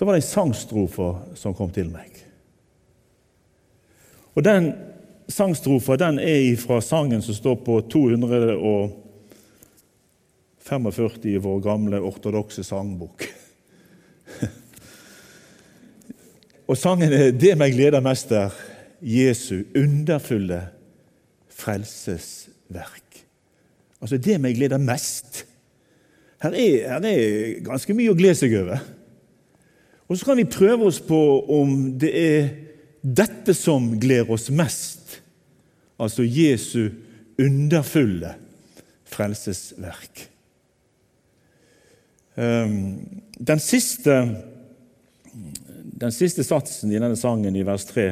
så var det en sangstrofe som kom til meg. Og Den sangstrofa den er fra sangen som står på 245 i vår gamle ortodokse sangbok. Og sangen er 'Det meg gleder mest er Jesu underfulle frelsesverk'. Altså det meg gleder mest. Her er, her er ganske mye å glede seg over. Og så kan vi prøve oss på om det er dette som gleder oss mest, altså Jesu underfulle frelsesverk. Ehm, den siste, den siste satsen i denne sangen, i vers 3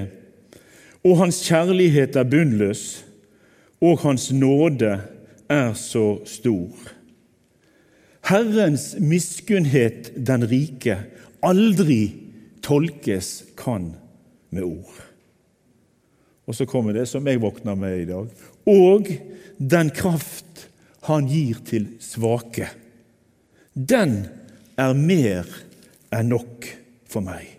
Og hans kjærlighet er bunnløs, og hans nåde er så stor. Herrens miskunnhet den rike aldri tolkes kan med ord. Og så kommer det som jeg våkner med i dag. Og den kraft han gir til svake. Den er mer enn nok for meg.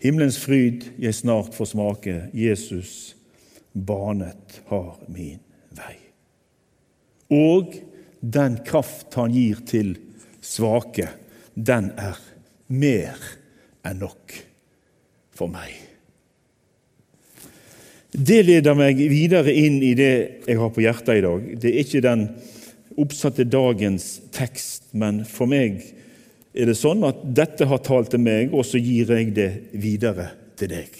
Himmelens fryd jeg snart får smake. Jesus banet har min vei. Og den kraft han gir til svake, den er mer enn nok for meg. Det leder meg videre inn i det jeg har på hjertet i dag. Det er ikke den oppsatte dagens tekst, men for meg er det sånn at dette har talt til meg, og så gir jeg det videre til deg.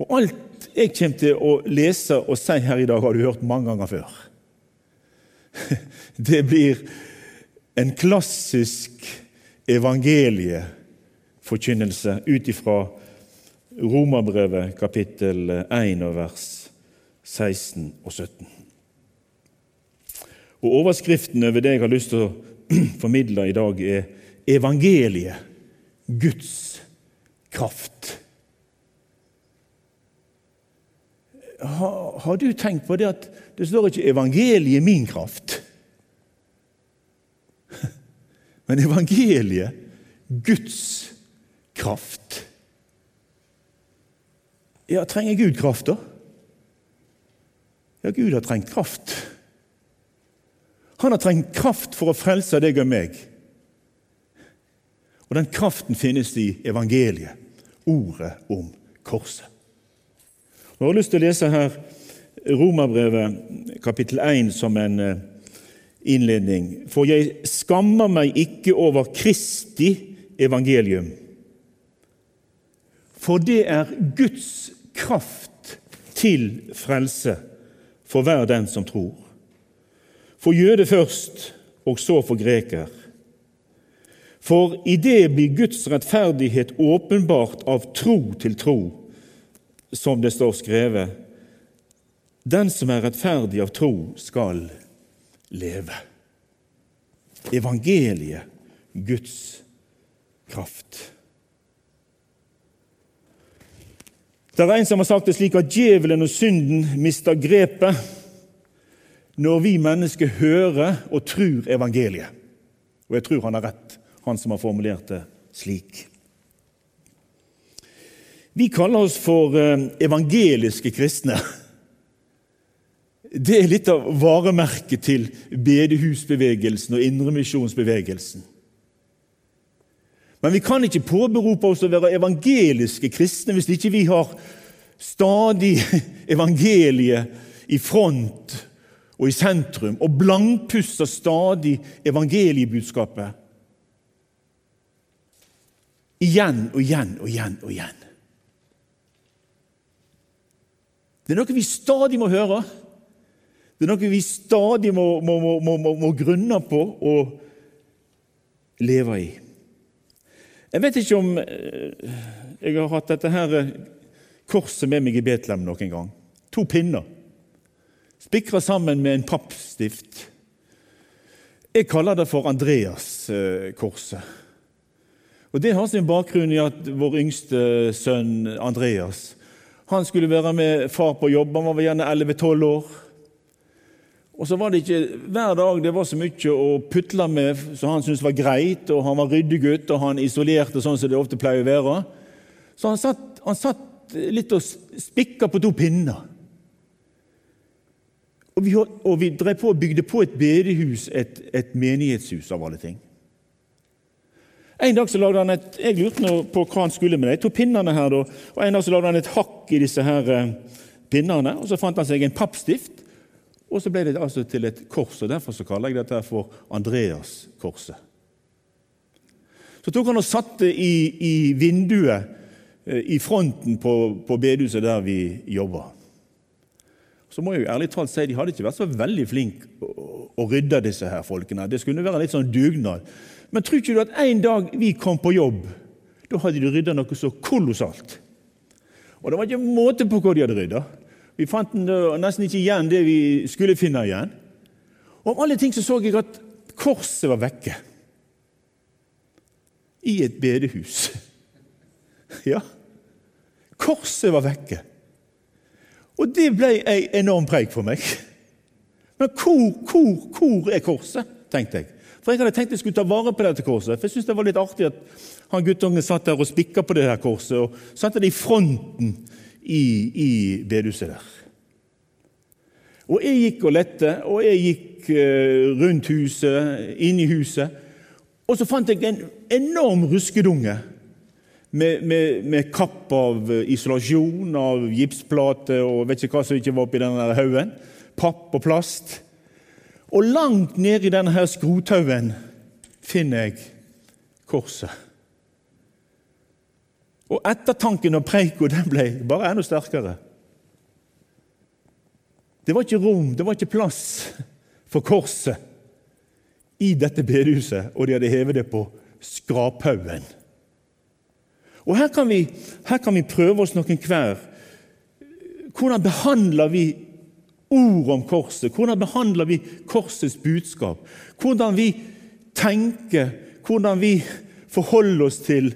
Og Alt jeg kommer til å lese og si her i dag, har du hørt mange ganger før. Det blir en klassisk evangelieforkynnelse ut ifra Romerbrevet kapittel 1 og vers 16 og 17. Og Overskriften over det jeg har lyst til å formidle i dag, er 'Evangeliet Guds kraft'. Har, har, du tenkt på det at det står ikke 'evangeliet min kraft'? Men evangeliet, Guds kraft. Ja, trenger Gud kraft, da? Ja, Gud har trengt kraft. Han har trengt kraft for å frelse deg og meg. Og den kraften finnes i evangeliet, ordet om korset. Jeg har lyst til å lese her Romerbrevet kapittel 1 som en eh, innledning. For jeg skammer meg ikke over Kristi evangelium. For det er Guds kraft til frelse for hver den som tror. For jøde først, og så for greker. For i det blir Guds rettferdighet åpenbart av tro til tro, som det står skrevet. Den som er rettferdig av tro, skal leve. Evangeliet, Guds kraft. Det er en som har sagt det slik at djevelen og synden mister grepet når vi mennesker hører og tror evangeliet. Og jeg tror han har rett, han som har formulert det slik. Vi kaller oss for eh, evangeliske kristne. Det er litt av varemerket til bedehusbevegelsen og indremisjonsbevegelsen. Men vi kan ikke påberope oss å være evangeliske kristne hvis ikke vi har stadig evangeliet i front og i sentrum, og blankpusser stadig evangeliebudskapet. Igjen og igjen og igjen og igjen. Det er noe vi stadig må høre. Det er noe vi stadig må, må, må, må grunne på og leve i. Jeg vet ikke om eh, jeg har hatt dette her eh, korset med meg i Betlehem noen gang. To pinner. Spikra sammen med en pappstift. Jeg kaller det for Andreas-korset. Og Det har sin bakgrunn i at vår yngste sønn Andreas han skulle være med far på jobb. Han var gjerne 11-12 år. Og så var det ikke hver dag det var så mye å putle med som han syntes var greit, og han var ryddegutt, og han isolerte sånn som det ofte pleier å være. Så han satt, han satt litt og spikka på to pinner. Og vi, og vi drev på og bygde på et bedehus, et, et menighetshus av alle ting. En dag så lagde han et, Jeg lurte på hva han skulle med de to pinnene. her. Og En dag så lagde han et hakk i disse her eh, pinnene, og så fant han seg en pappstift og så ble det altså til et kors, og derfor så kaller jeg dette for Andreaskorset. Så tok han og satte i, i vinduet eh, i fronten på, på bedehuset der vi jobba. Så må jeg jo ærlig talt si De hadde ikke vært så veldig flinke å, å rydde disse her folkene. Det skulle være litt sånn dugnad. Men tror ikke du at en dag vi kom på jobb, da hadde de rydda noe så kolossalt? Og det var ikke måte på hva de hadde rydda. Vi fant nesten ikke igjen det vi skulle finne igjen. Og om alle ting så, så jeg at korset var vekke. I et bedehus. Ja. Korset var vekke. Og det ble ei enorm preik for meg. Men hvor, hvor, hvor er korset? tenkte jeg. For Jeg hadde tenkt jeg skulle ta vare på dette korset. For jeg synes det var litt artig at han guttungen satt der og spikka på det her korset og satte det i fronten i, i bedehuset der. Og jeg gikk og lette, og jeg gikk eh, rundt huset, inn i huset. Og så fant jeg en enorm ruskedunge med, med, med kapp av eh, isolasjon, av gipsplate og vet ikke hva som ikke var oppi denne haugen. Papp og plast. Og langt nede i denne skrothaugen finner jeg korset. Og ettertanken og den ble bare enda sterkere. Det var ikke rom, det var ikke plass for korset i dette bedehuset, og de hadde hevet det på skraphaugen. Og her kan, vi, her kan vi prøve oss noen hver. Hvordan behandler vi ord om korset? Hvordan behandler vi korsets budskap? Hvordan vi tenker, hvordan vi forholder oss til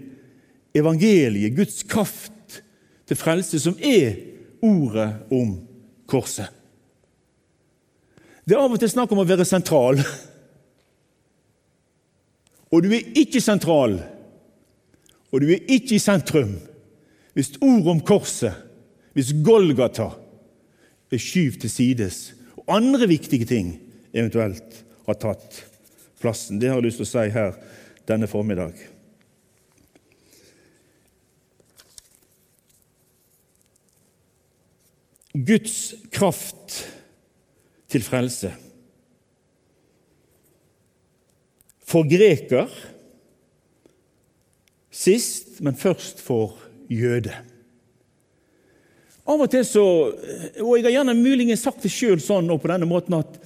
evangeliet, Guds kraft til frelse, som er ordet om korset. Det er av og til snakk om å være sentral. Og du er ikke sentral, og du er ikke i sentrum hvis ordet om korset, hvis Golgata, er skyvd til sides, og andre viktige ting eventuelt har tatt plassen. Det har jeg lyst til å si her denne formiddag. Guds kraft til frelse. For greker sist, men først for jøde. Av og til så, og Jeg har gjerne muligens sagt det sjøl sånn og på denne måten at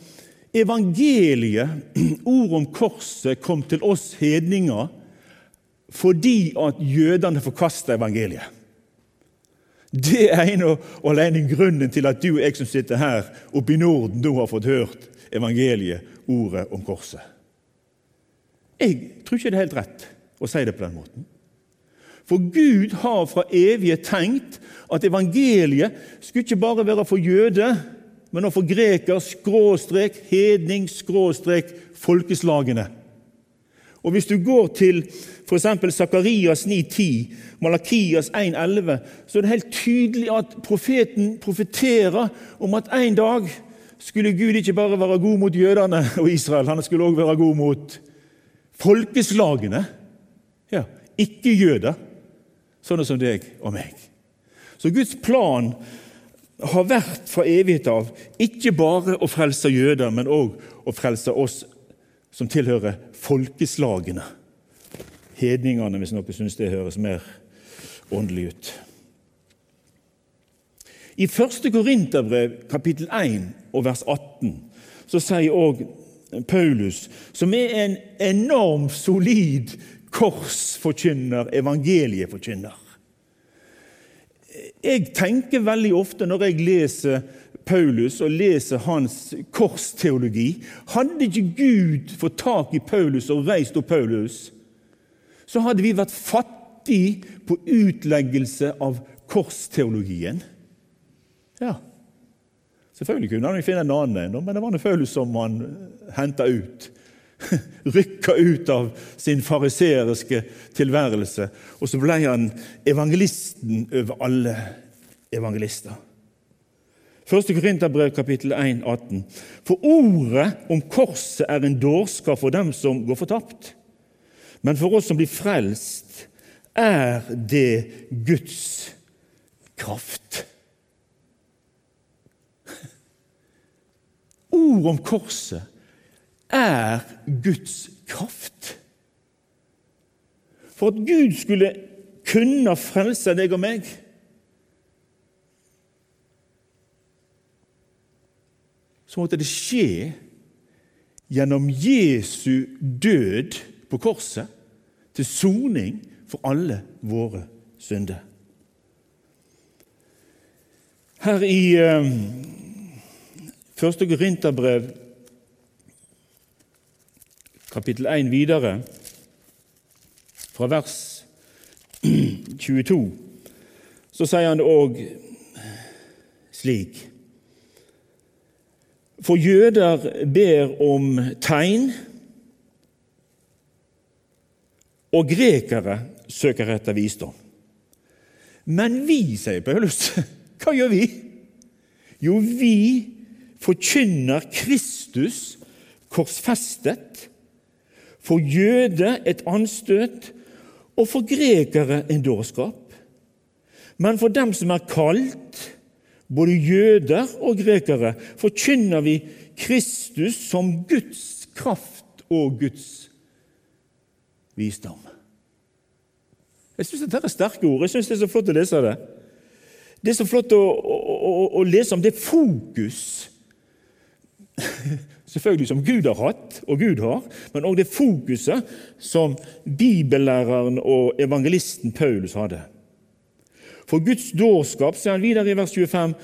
evangeliet, ord om korset, kom til oss hedninger fordi at jødene forkasta evangeliet. Det er en og alene grunnen til at du og jeg som sitter her oppe i Norden, nå har fått hørt evangeliet, ordet om korset. Jeg tror ikke det er helt rett å si det på den måten. For Gud har fra evige tenkt at evangeliet skulle ikke bare være for jøde, men også for greker, skråstrek, hedning, skråstrek, folkeslagene. Og Hvis du går til f.eks. Sakarias 9,10, Malakias 1,11, så er det helt tydelig at profeten profeterer om at en dag skulle Gud ikke bare være god mot jødene og Israel, han skulle også være god mot folkeslagene. Ja, Ikke-jøder, sånne som deg og meg. Så Guds plan har vært fra evighet av ikke bare å frelse jøder, men òg å frelse oss som tilhører folkeslagene. Hedningene, hvis noen syns det høres mer åndelig ut. I 1. Korinterbrev, kapittel 1 og vers 18, så sier òg Paulus, som er en enormt solid korsforkynner, evangelieforkynner. Jeg tenker veldig ofte når jeg leser Paulus og leser hans korsteologi Hadde ikke Gud fått tak i Paulus og reist opp Paulus, så hadde vi vært fattige på utleggelse av korsteologien. Ja. Selvfølgelig kunne han finne en annen en, men det var Paulus som han henta ut. Rykka ut av sin fariseriske tilværelse. Og så ble han evangelisten over alle evangelister. 1. Korinterbrev kapittel 1, 18. For ordet om korset er en dårskap for dem som går fortapt. Men for oss som blir frelst, er det Guds kraft. Ord om korset er Guds kraft. For at Gud skulle kunne frelse deg og meg så måtte det skje gjennom Jesu død på korset til soning for alle våre synder. Her i eh, Første Korinterbrev, kapittel 1 videre, fra vers 22, så sier han det òg slik For jøder ber om tegn, og grekere søker etter visdom. Men vi, sier Paulus, hva gjør vi? Jo, vi forkynner Kristus korsfestet, for jøde et anstøt og for grekere en dårskap. Men for dem som er kalt, både jøder og grekere, forkynner vi Kristus som Guds kraft og Guds visdom. Jeg syns dette er sterke ord. Jeg syns det er så flott å lese det. Det er så flott å, å, å lese om det fokus selvfølgelig som Gud har hatt, og Gud har, men òg det fokuset som bibellæreren og evangelisten Paulus hadde. For Guds dårskap, sier han videre i vers 25,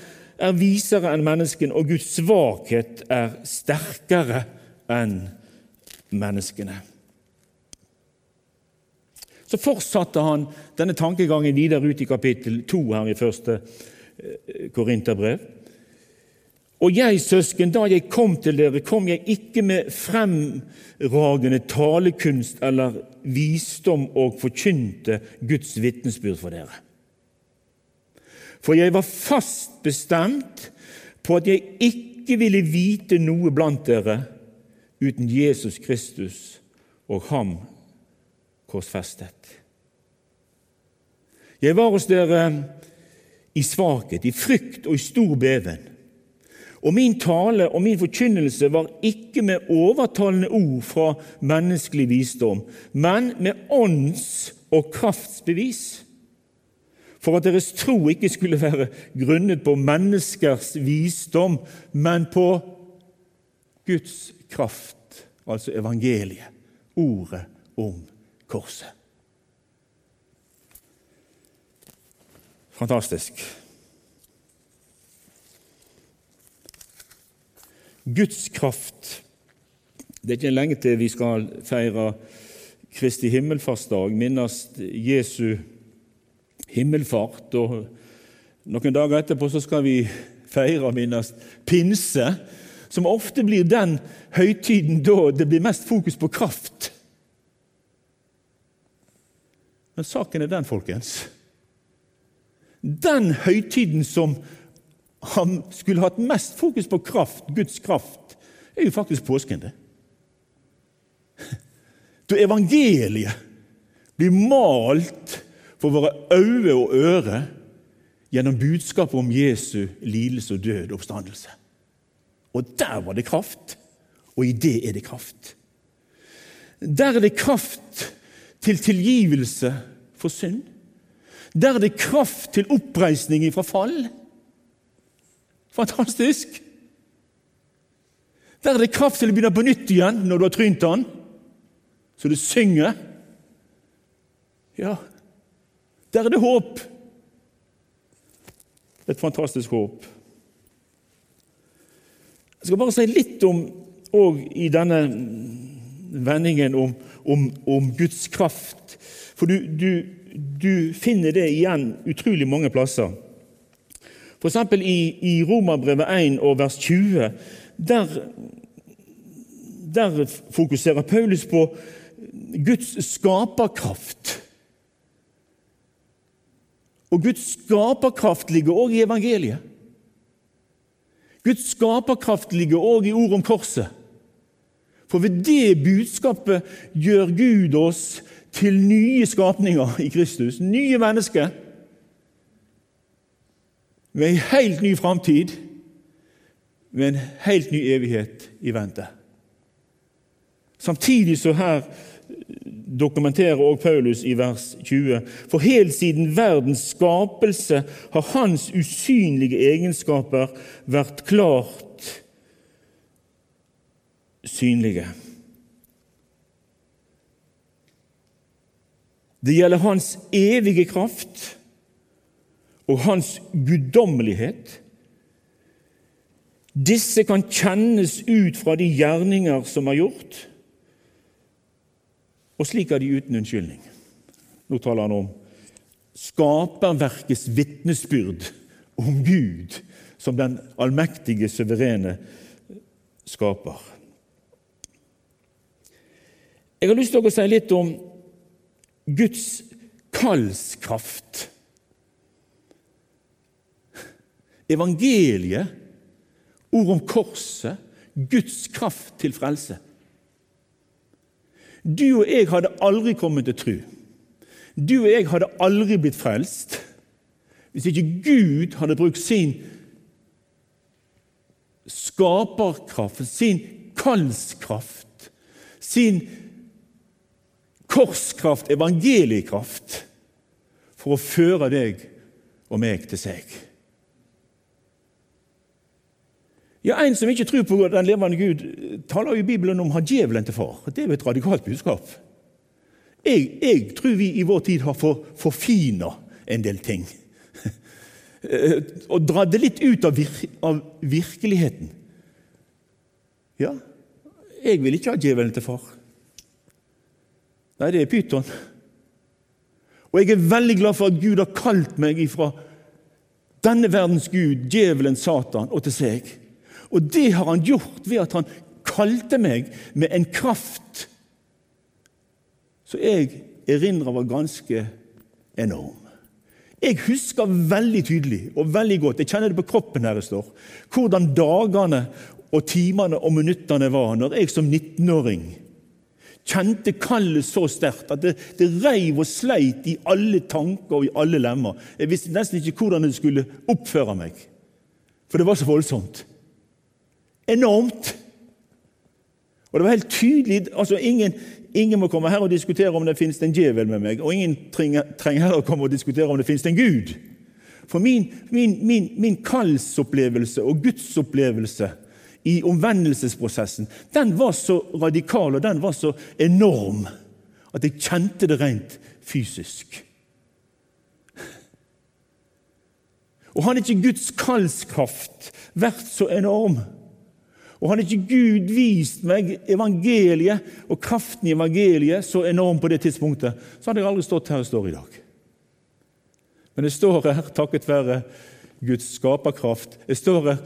er visere enn menneskene, og Guds svakhet er sterkere enn menneskene. Så fortsatte han denne tankegangen videre ut i kapittel 2 her i første eh, Korinterbrev. Og jeg, søsken, da jeg kom til dere, kom jeg ikke med fremragende talekunst eller visdom og forkynte Guds vitnesbyrd for dere. For jeg var fast bestemt på at jeg ikke ville vite noe blant dere uten Jesus Kristus og ham korsfestet. Jeg var hos dere i svakhet, i frykt og i stor beven. Og min tale og min forkynnelse var ikke med overtalende ord fra menneskelig visdom, men med ånds- og kraftsbevis, for at deres tro ikke skulle være grunnet på menneskers visdom, men på Guds kraft, altså evangeliet, ordet om korset. Fantastisk. Guds kraft. Det er ikke lenge til vi skal feire Kristi himmelfartsdag, minnes Jesu himmelfart. og Noen dager etterpå så skal vi feire og minnes pinse, som ofte blir den høytiden da det blir mest fokus på kraft. Men saken er den, folkens. Den høytiden som han skulle hatt mest fokus på kraft, Guds kraft, er jo faktisk påsken. det. Da evangeliet blir malt for våre øyne og ører gjennom budskapet om Jesu lidelse og død og oppstandelse. Og der var det kraft, og i det er det kraft. Der er det kraft til tilgivelse for synd. Der er det kraft til oppreisning fra fall. Fantastisk! Der er det kraft til å begynne på nytt igjen når du har trynt den, så du synger. Ja, der er det håp. Et fantastisk håp. Jeg skal bare si litt om og i denne vendingen om, om, om Guds kraft. For du, du, du, finner det igjen utrolig mange plasser. F.eks. i, i Romerbrevet 1 og vers 20. Der, der fokuserer Paulus på Guds skaperkraft. Og Guds skaperkraft ligger òg i evangeliet. Guds skaperkraft ligger òg i ord om korset. For ved det budskapet gjør Gud oss til nye skapninger i Kristus, nye mennesker, med en helt ny framtid, med en helt ny evighet i vente. Samtidig så her dokumenterer også Paulus i vers 20.: For helt siden verdens skapelse har hans usynlige egenskaper vært klart synlige. Det gjelder hans evige kraft og hans guddommelighet. Disse kan kjennes ut fra de gjerninger som er gjort og slik er de uten unnskyldning. Nå taler han om skaperverkets vitnesbyrd om Gud som den allmektige, suverene skaper. Jeg har lyst til å si litt om Guds kallskraft. Evangeliet, ord om korset, Guds kraft til frelse. Du og jeg hadde aldri kommet til tro. Du og jeg hadde aldri blitt frelst hvis ikke Gud hadde brukt sin skaperkraft, sin kallskraft, sin korskraft, evangeliekraft, for å føre deg og meg til seg. Ja, En som ikke tror på den levende Gud, taler jo i Bibelen om å ha djevelen til far. Det er jo et radikalt budskap. Jeg, jeg tror vi i vår tid har for, en del ting. Og dratt det litt ut av, vir, av, virkeligheten. Ja, jeg vil ikke ha djevelen til far. Nei, det er pyton. Og jeg er veldig glad for at Gud har kalt meg ifra denne verdens gud, djevelen Satan, og til seg. Og det har han gjort ved at han kalte meg med en kraft så jeg erindrer var ganske enorm. Jeg husker veldig tydelig og veldig godt, jeg kjenner det på kroppen her det står, hvordan dagene og timene og minuttene var når jeg som 19-åring kjente kallet så sterkt at det, det reiv og sleit i alle tanker og i alle lemmer. Jeg visste nesten ikke hvordan jeg skulle oppføre meg, for det var så voldsomt enormt. Og det var helt tydelig altså ingen, ingen, må komme her og diskutere om det finnes en djevel med meg, og ingen trenger, trenger heller å komme og diskutere om det finnes en Gud. For min, min, min, min kallsopplevelse og gudsopplevelse i omvendelsesprosessen den var så radikal og den var så enorm at jeg kjente det rent fysisk. Og hadde ikke Guds kallskraft vært så enorm, og hadde ikke Gud vist meg evangeliet og kraften i evangeliet så enorm på det tidspunktet, så hadde jeg aldri stått her jeg står i dag. Men jeg står her takket være Guds skaperkraft. Jeg står her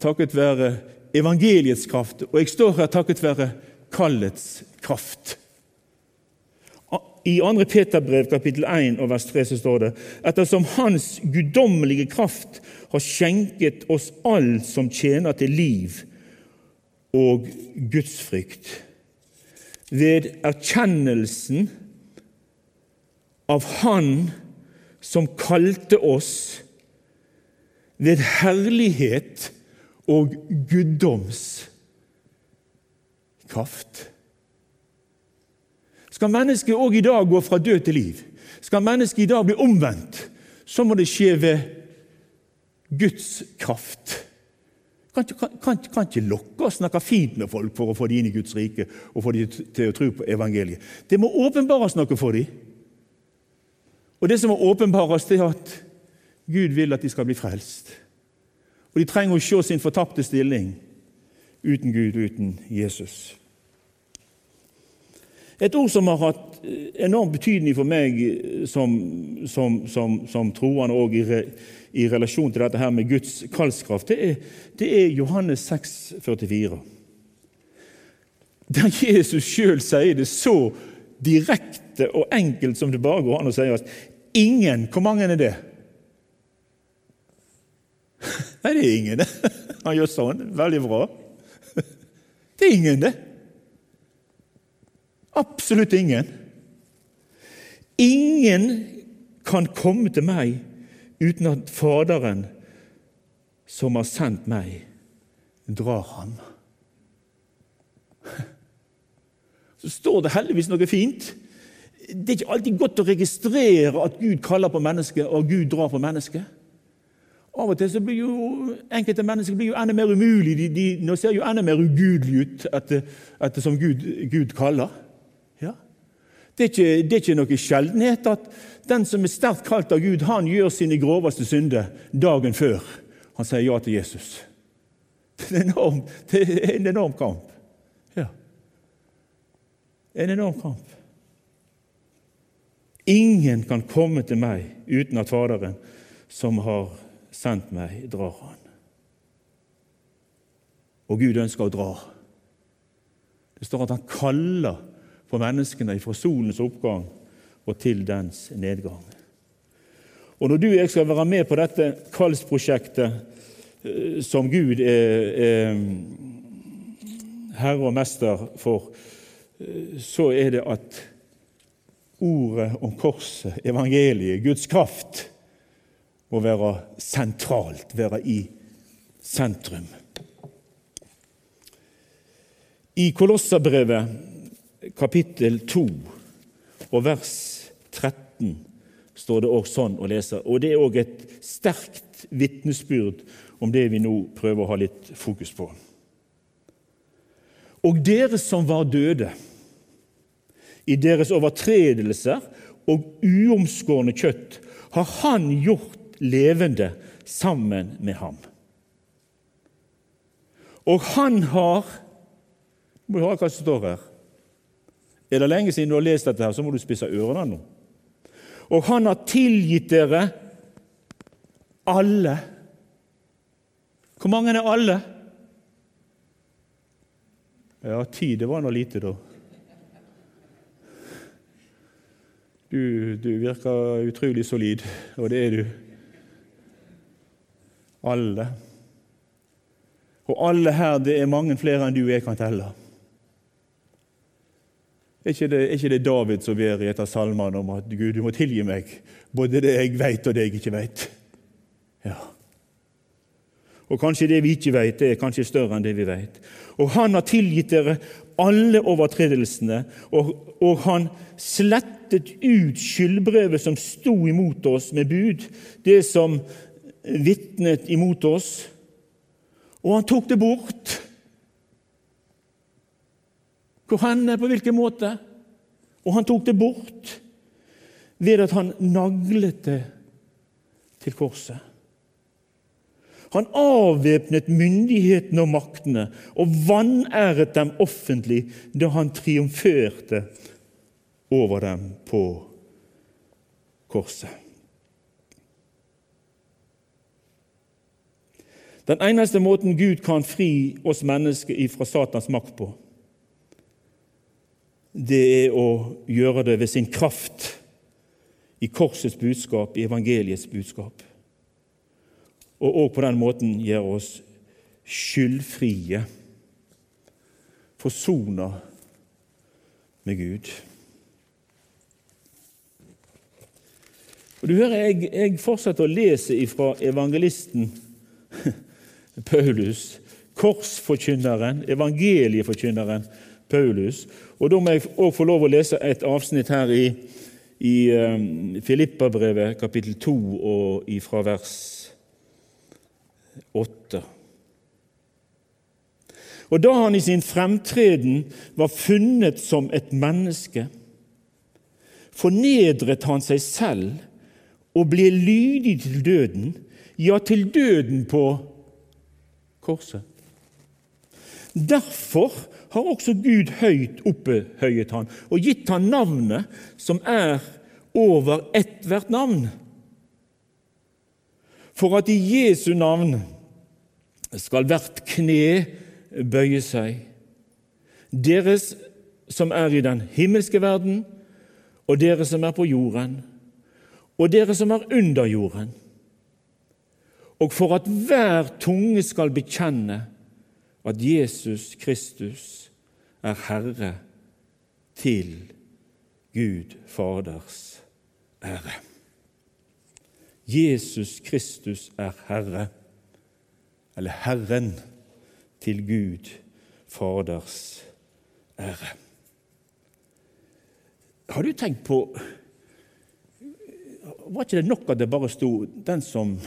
takket være evangeliets kraft, og jeg står her takket være kallets kraft. I 2. Peterbrev kapittel 1 og vers 3 så står det ettersom Hans guddommelige kraft har skjenket oss alt som tjener til liv og gudsfrykt. Ved erkjennelsen av Han som kalte oss ved herlighet og guddoms kraft. Skal mennesket òg i dag gå fra død til liv, skal mennesket i dag bli omvendt, så må det skje ved Guds kraft. Kan, kan, kan, ikke lokke og snakke fint med folk for å få dem inn i Guds rike og få dem til å tro på evangeliet. Det må åpenbares noe for dem. Og Det som må åpenbares, det er at Gud vil at de skal bli frelst. Og de trenger å se sin fortapte stilling uten Gud, uten Jesus. Et ord som har hatt enorm betydning for meg som, som, som, som troende og i, i, relasjon til dette her med Guds kallskraft, det er, det er Johannes 6, 44. Der Jesus sjøl sier det så direkte og enkelt som det bare går an å si at ingen Hvor mange er det? Nei, det er ingen, det. Han gjør sånn. Veldig bra. Det er ingen, det. Absolutt ingen. Ingen kan komme til meg uten at Faderen, som har sendt meg, drar ham. Så står det heldigvis noe fint. Det er ikke alltid godt å registrere at Gud kaller på mennesket, og Gud drar på mennesket. Av og til så blir jo enkelte mennesker blir jo enda mer umulig. De, de, de ser jo enda mer ugudelig ut etter, etter som Gud, Gud kaller. Det, er ikke, det er ikke noe sjeldenhet at den som er sterkt kalt av Gud, han gjør sine groveste synder dagen før han sier ja til Jesus. Det er en enorm, er en enorm kamp. Ja. En enorm kamp. Ingen kan komme til meg uten at Faderen, som har sendt meg, drar han. Og Gud ønsker å dra. Det står at han kaller på menneskene fra solens oppgang og til dens nedgang. Og Når du og jeg skal være med på dette kallsprosjektet eh, som Gud er, er herre og mester for, eh, så er det at ordet om korset, evangeliet, Guds kraft, må være sentralt, være i sentrum. I Kolosserbrevet kapittel 2 og vers 13 står det også sånn å lese. Og Det er òg et sterkt vitnesbyrd om det vi nå prøver å ha litt fokus på. Og dere som var døde i deres overtredelser og uomskårne kjøtt, har Han gjort levende sammen med ham. Og han har må du høre hva som står her. Er det lenge siden du har lest dette, her, så må du spisse ørene nå. Og han har tilgitt dere alle. Hvor mange er alle? Ja, ti, det var nå lite, da. Du, du virker utrolig solid, og det er du. Alle. Og alle her, det er mange flere enn du jeg kan telle. Er ikke, det, er ikke det David som ber i et av salmene om at Gud, du må tilgi meg både det jeg vet, og det jeg ikke vet? Ja. Og kanskje det vi ikke vet, det er kanskje større enn det vi vet. Og han har tilgitt dere alle overtredelsene, og, og han slettet ut skyldbrevet som sto imot oss med bud, det som vitnet imot oss, og han tok det bort. Hvor henne, på hvilken måte? Og han tok det bort ved at han naglet det til korset. Han avvæpnet myndighetene og maktene og vanæret dem offentlig da han triumferte over dem på korset. Den eneste måten Gud kan fri oss mennesker fra Satans makt på, det er å gjøre det ved sin kraft i korsets budskap, i evangeliets budskap. Og òg på den måten gjøre oss skyldfrie, forsona med Gud. Og du hører, Jeg, jeg fortsetter å lese fra evangelisten Paulus, korsforkynneren, evangelieforkynneren Paulus. Og Da må jeg også få lov å lese et avsnitt her i, i um, Filippabrevet, kapittel 2, og fra vers 8. Og da han i sin fremtreden var funnet som et menneske, fornedret han seg selv og ble lydig til døden, ja, til døden på korset. Derfor har også Gud høyt opphøyet han og gitt han navnet som er over ethvert navn, for at i Jesu navn skal hvert kne bøye seg, deres som er i den himmelske verden, og dere som er på jorden, og dere som er under jorden, og for at hver tunge skal bekjenne at Jesus Kristus er Herre til Gud Faders ære. Jesus Kristus er Herre, eller Herren til Gud Faders ære. Har du tenkt på Var ikke det nok at det bare sto 'den som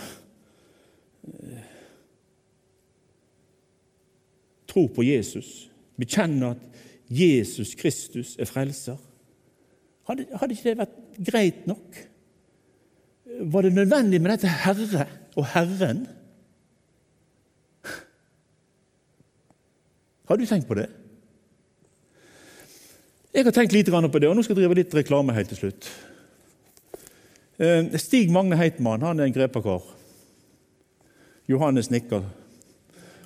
eh, tror på Jesus', bekjenner at Jesus Kristus er frelser? Hadde, hadde ikke det vært greit nok? Var det nødvendig med dette Herre og Herren? Har du tenkt på det? Jeg har tenkt litt på det, og nå skal jeg drive litt reklame helt til slutt. Eh, Stig Magne Heitmann han er en grepakar. Johannes nikker,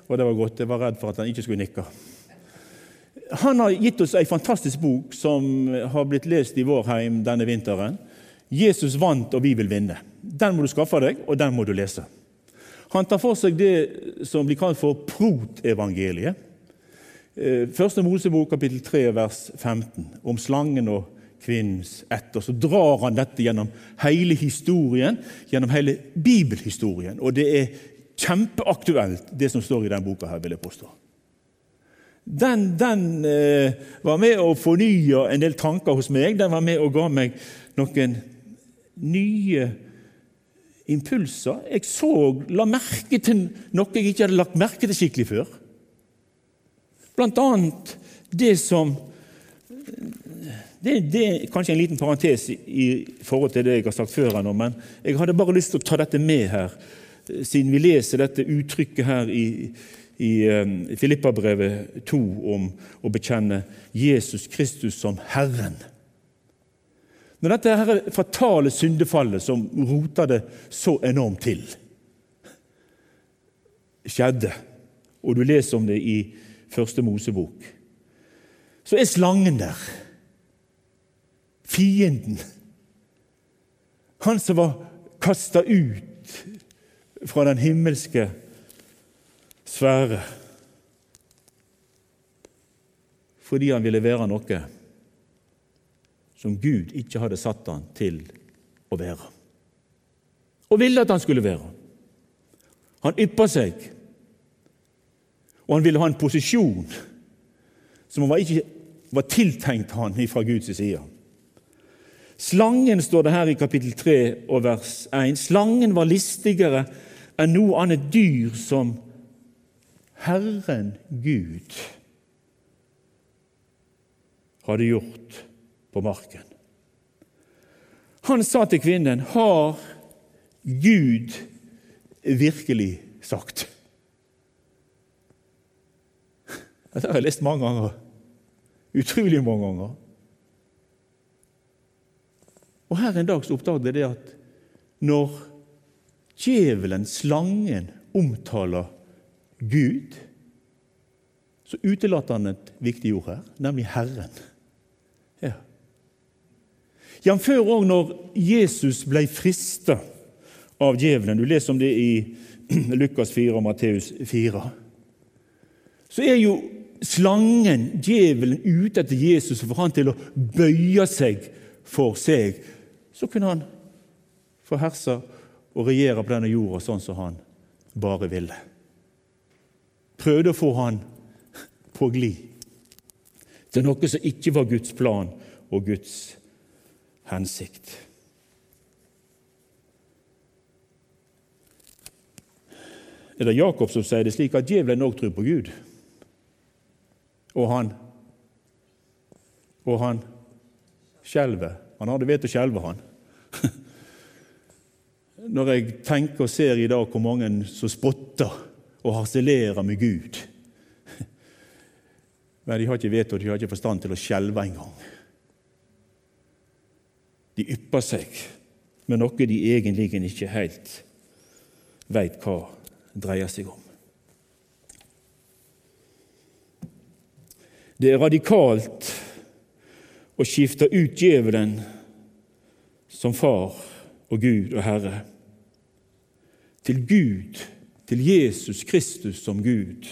og det var godt. Jeg var redd for at han ikke skulle nikke. Han har gitt oss en fantastisk bok som har blitt lest i vår heim denne vinteren. 'Jesus vant, og vi vil vinne'. Den må du skaffe deg, og den må du lese. Han tar for seg det som blir kalt for protevangeliet. Eh, første Mosebok kapittel 3 vers 15, om slangen og kvinnens ett. Så drar han dette gjennom hele historien, gjennom hele bibelhistorien. Og det er kjempeaktuelt, det som står i denne boka her, vil jeg påstå. Den, den eh, var med å fornye en del tanker hos meg. Den var med og ga meg noen nye impulser. Jeg så, la merke til noe jeg ikke hadde lagt merke til skikkelig før. Blant annet det som det, det, er kanskje en liten parentes i forhold til det jeg har sagt før, men jeg hadde bare lyst til å ta dette med her, siden vi leser dette uttrykket her i, i um, Filippabrevet 2 om å bekjenne Jesus Kristus som Herren. Når dette her fatale syndefallet som rota det så enormt til, skjedde, og du leser om det i Første Mosebok, så er slangen der. Fienden. Han som var kasta ut fra den himmelske sfære fordi han ville være noe som Gud ikke hadde satt han til å være, og ville at han skulle være. Han yppa seg og han ville ha en posisjon som var ikke var tiltenkt han fra Guds side. Slangen står det her i kapittel 3 og vers 1. Slangen var listigere enn noe annet dyr som Herren Gud hadde gjort på marken. Han sa til kvinnen, 'Har Gud virkelig sagt?' Dette har jeg lest mange ganger. Utrolig mange ganger. Og Her en dag så oppdaget jeg det at når djevelen, slangen, omtaler Gud, så utelater han et viktig ord her, nemlig Herren. Ja. Jf. òg når Jesus ble frista av djevelen. Du leser om det i Lukas 4 og Matteus 4. Så er jo slangen, djevelen, ute etter Jesus og får han til å bøye seg for seg, så kunne han få herse og regjere på denne jorda sånn som han bare ville. Prøvde å få han på glid til noe som ikke var Guds plan og Guds hensikt. Er det Jakob som sier det slik at djevelen òg tror på Gud? Og han Og han skjelver. Han hadde vett å skjelve, han. når jeg tenker og ser i dag hvor mange som spotter og harselerer med Gud. Men de har ikke vett og de har ikke forstand til å skjelve engang. De ypper seg med noe de egentlig ikke helt veit hva dreier seg om. Det er radikalt å skifte ut djevelen som far og Gud og Herre til Gud, til Jesus Kristus som Gud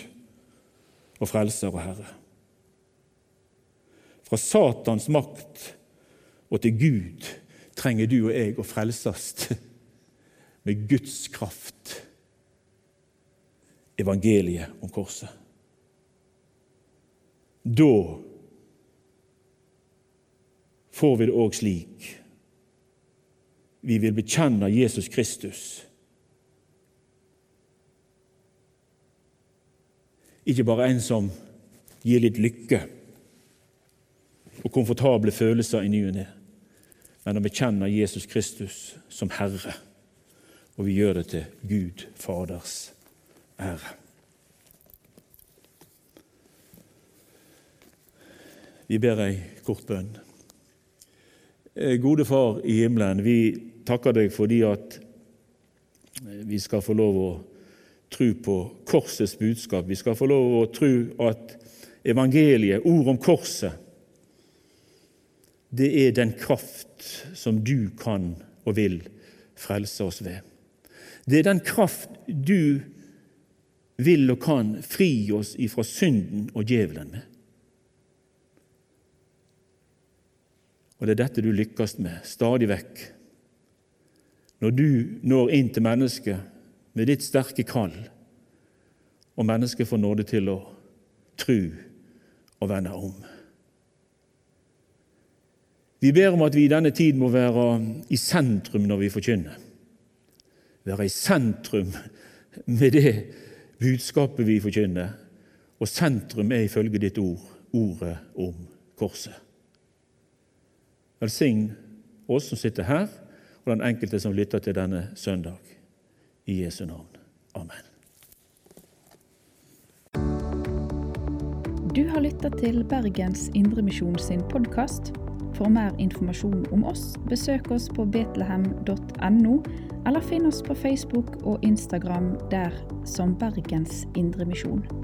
og Frelser og Herre. Fra Satans makt og til Gud trenger du og jeg å frelses med Guds kraft. Evangeliet om korset. Da får vi det òg slik. Vi vil bekjenne Jesus Kristus. Ikke bare en som gir litt lykke og komfortable følelser i ny og ne, men å bekjenne Jesus Kristus som Herre. Og vi gjør det til Gud Faders ære. Vi ber ei kort bønn. Eh, gode Far i himmelen, vi takker deg fordi at vi skal få lov å tro på korsets budskap. Vi skal få lov å tro at evangeliet, ord om korset, det er den kraft som du kan og vil frelse oss ved. Det er den kraft du vil og kan fri oss ifra synden og djevelen med. Og det er dette du lykkes med stadig vekk. Når du når inn til mennesket med ditt sterke kall, og mennesket får nåde til å tru og vende om. Vi ber om at vi i denne tid må være i sentrum når vi forkynner. Være i sentrum med det budskapet vi forkynner. Og sentrum er ifølge ditt ord ordet om korset. Velsign oss som sitter her, og den enkelte som lytter til denne søndag. I Jesu navn. Amen. Du har lytta til Bergens Indremisjon sin podkast. For mer informasjon om oss, besøk oss på betlehem.no, eller finn oss på Facebook og Instagram der som Bergens Indremisjon.